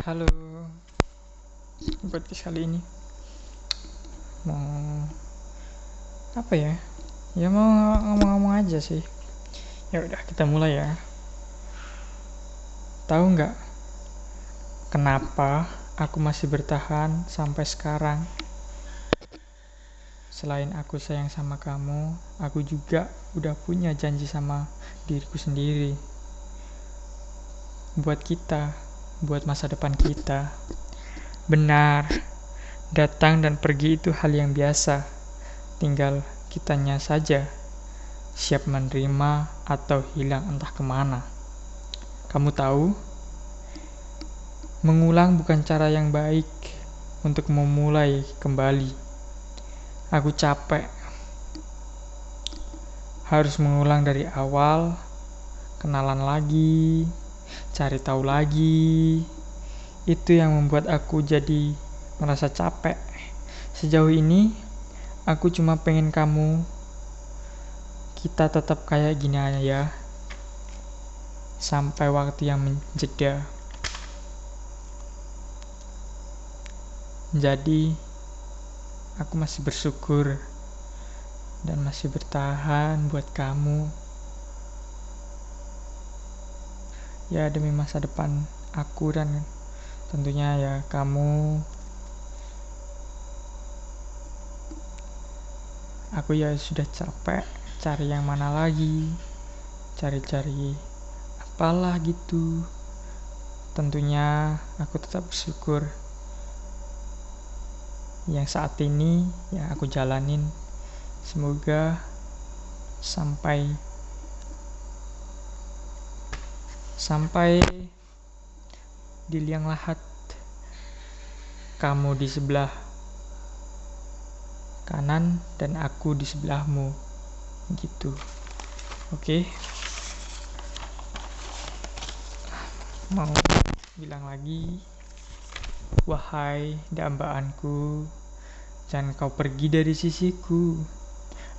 Halo, podcast kali ini mau apa ya? Ya mau ngomong-ngomong aja sih. Ya udah kita mulai ya. Tahu nggak kenapa aku masih bertahan sampai sekarang? Selain aku sayang sama kamu, aku juga udah punya janji sama diriku sendiri. Buat kita, buat masa depan kita. Benar, datang dan pergi itu hal yang biasa. Tinggal kitanya saja siap menerima atau hilang entah ke mana. Kamu tahu, mengulang bukan cara yang baik untuk memulai kembali. Aku capek harus mengulang dari awal, kenalan lagi, cari tahu lagi. Itu yang membuat aku jadi merasa capek. Sejauh ini, aku cuma pengen kamu kita tetap kayak gini aja ya. Sampai waktu yang menjeda. Jadi, aku masih bersyukur dan masih bertahan buat kamu. Ya demi masa depan aku dan tentunya ya kamu. Aku ya sudah capek cari yang mana lagi. Cari-cari apalah gitu. Tentunya aku tetap bersyukur yang saat ini ya aku jalanin semoga sampai sampai di liang lahat kamu di sebelah kanan dan aku di sebelahmu gitu oke okay. mau bilang lagi wahai dambaanku Jangan kau pergi dari sisiku.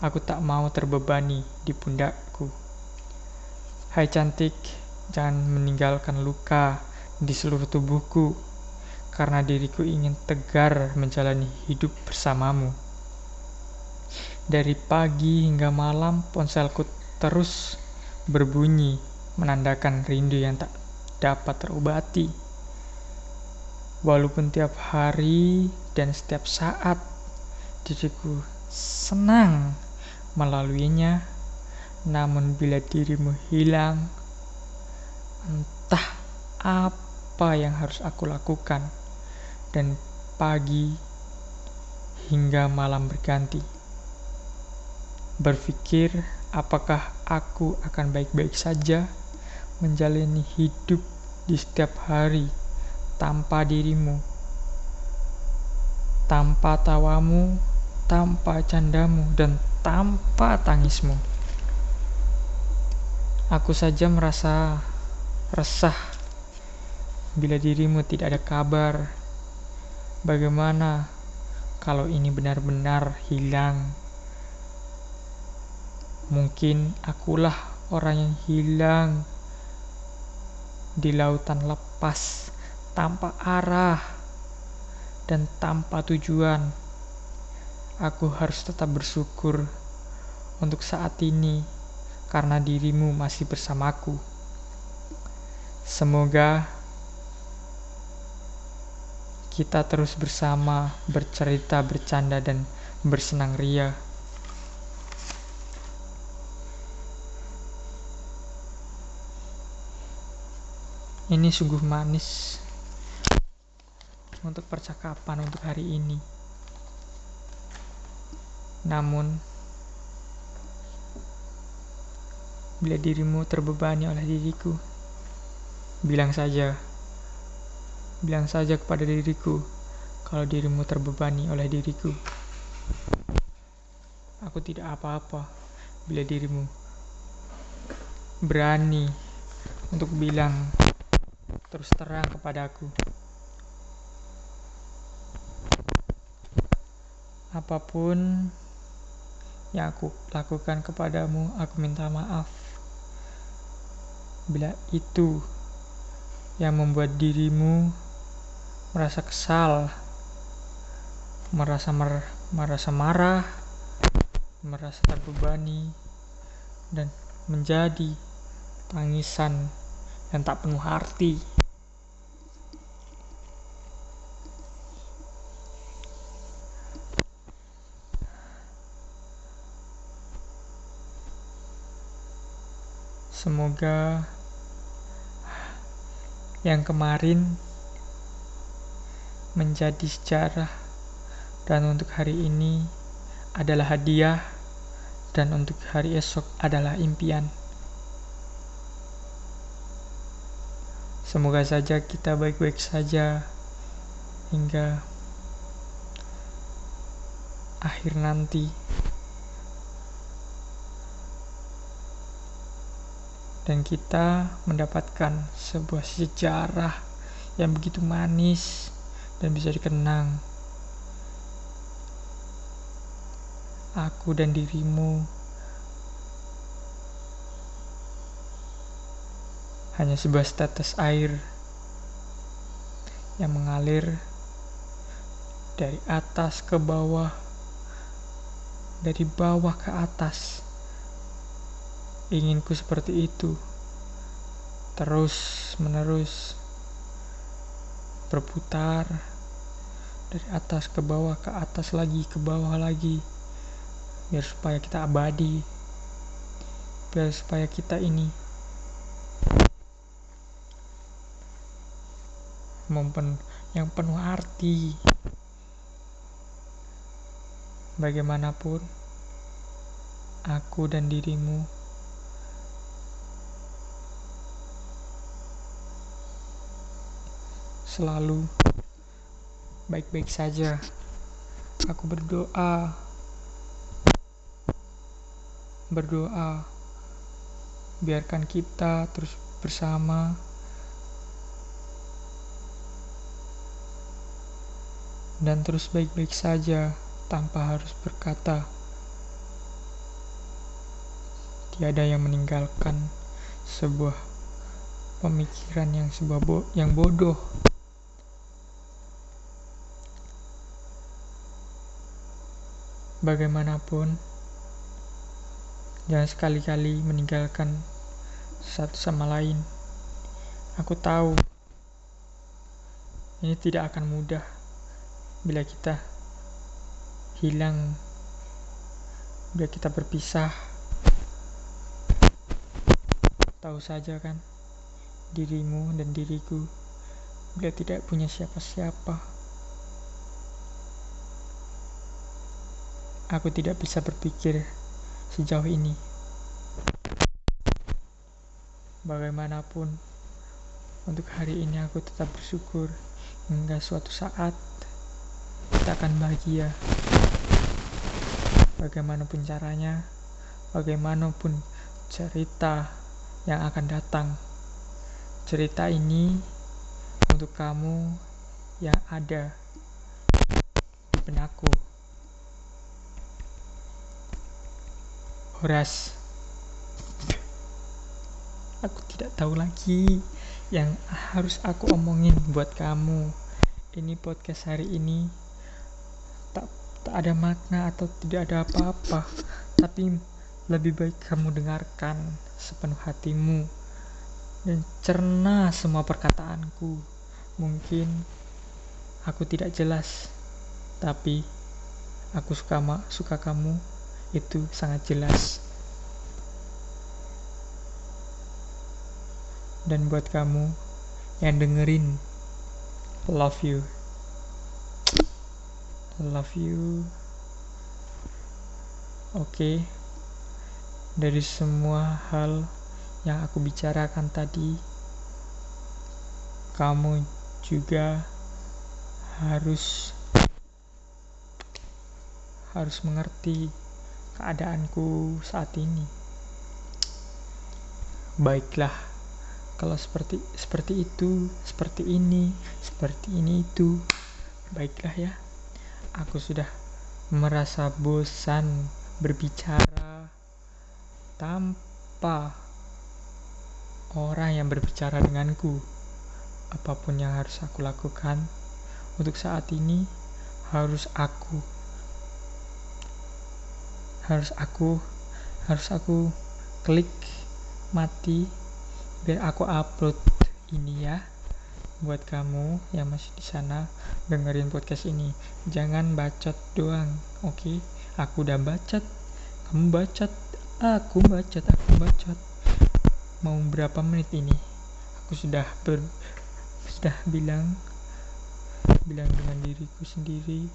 Aku tak mau terbebani di pundakku. Hai cantik, jangan meninggalkan luka di seluruh tubuhku, karena diriku ingin tegar menjalani hidup bersamamu. Dari pagi hingga malam, ponselku terus berbunyi, menandakan rindu yang tak dapat terobati. Walaupun tiap hari dan setiap saat diriku senang melaluinya, namun bila dirimu hilang, entah apa yang harus aku lakukan, dan pagi hingga malam berganti. Berpikir, apakah aku akan baik-baik saja menjalani hidup di setiap hari tanpa dirimu, tanpa tawamu tanpa candamu dan tanpa tangismu. Aku saja merasa resah bila dirimu tidak ada kabar. Bagaimana kalau ini benar-benar hilang? Mungkin akulah orang yang hilang di lautan lepas tanpa arah dan tanpa tujuan aku harus tetap bersyukur untuk saat ini karena dirimu masih bersamaku. Semoga kita terus bersama, bercerita, bercanda, dan bersenang ria. Ini sungguh manis untuk percakapan untuk hari ini. Namun, bila dirimu terbebani oleh diriku, bilang saja, bilang saja kepada diriku kalau dirimu terbebani oleh diriku. Aku tidak apa-apa bila dirimu berani untuk bilang terus terang kepadaku. Apa pun yang aku lakukan kepadamu, aku minta maaf. Bila itu yang membuat dirimu merasa kesal, merasa mer merasa marah, merasa terbebani, dan menjadi tangisan yang tak penuh arti. Semoga yang kemarin menjadi sejarah dan untuk hari ini adalah hadiah dan untuk hari esok adalah impian. Semoga saja kita baik-baik saja hingga akhir nanti. Dan kita mendapatkan sebuah sejarah yang begitu manis dan bisa dikenang. Aku dan dirimu hanya sebuah tetes air yang mengalir dari atas ke bawah, dari bawah ke atas Inginku seperti itu, terus menerus berputar dari atas ke bawah, ke atas lagi, ke bawah lagi, biar supaya kita abadi, biar supaya kita ini momen yang penuh arti. Bagaimanapun, aku dan dirimu selalu baik-baik saja. Aku berdoa, berdoa, biarkan kita terus bersama. Dan terus baik-baik saja tanpa harus berkata, tiada yang meninggalkan sebuah pemikiran yang sebuah bo yang bodoh bagaimanapun jangan sekali-kali meninggalkan satu sama lain. Aku tahu ini tidak akan mudah bila kita hilang bila kita berpisah. Tahu saja kan dirimu dan diriku bila tidak punya siapa-siapa Aku tidak bisa berpikir sejauh ini. Bagaimanapun, untuk hari ini aku tetap bersyukur hingga suatu saat kita akan bahagia. Bagaimanapun caranya, bagaimanapun cerita yang akan datang. Cerita ini untuk kamu yang ada di benakku. Horas. Aku tidak tahu lagi yang harus aku omongin buat kamu. Ini podcast hari ini. Tak tak ada makna atau tidak ada apa-apa tapi lebih baik kamu dengarkan sepenuh hatimu dan cerna semua perkataanku. Mungkin aku tidak jelas tapi aku suka suka kamu itu sangat jelas. Dan buat kamu yang dengerin, love you. Love you. Oke. Okay. Dari semua hal yang aku bicarakan tadi, kamu juga harus harus mengerti keadaanku saat ini. Baiklah, kalau seperti seperti itu, seperti ini, seperti ini itu, baiklah ya. Aku sudah merasa bosan berbicara tanpa orang yang berbicara denganku. Apa pun yang harus aku lakukan, untuk saat ini harus aku harus aku harus aku klik mati biar aku upload ini ya buat kamu yang masih di sana dengerin podcast ini. Jangan bacot doang oke? Okay? aku udah bacot kamu bacot aku bacot aku bacot. Mau berapa menit ini? Aku sudah ber sudah bilang bilang dengan diriku sendiri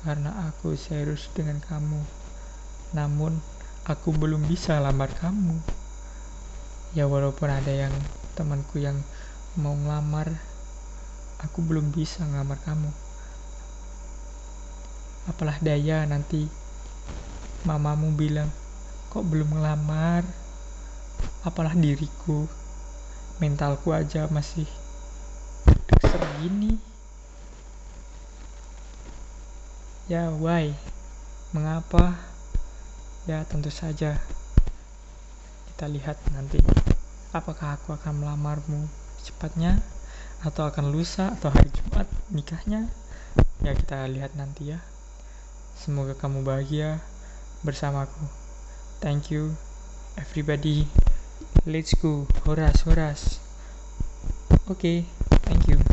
karena aku serius dengan kamu. Namun aku belum bisa lamar kamu. Ya walaupun ada yang temanku yang mau ngelamar aku belum bisa ngelamar kamu. Apalah daya nanti mamamu bilang kok belum ngelamar? Apalah diriku mentalku aja masih segini ya why? Mengapa? Ya tentu saja. Kita lihat nanti. Apakah aku akan melamarmu cepatnya atau akan lusa? Atau hari Jumat nikahnya? Ya kita lihat nanti ya. Semoga kamu bahagia bersamaku. Thank you, everybody. Let's go, horas, horas. Oke, okay, thank you.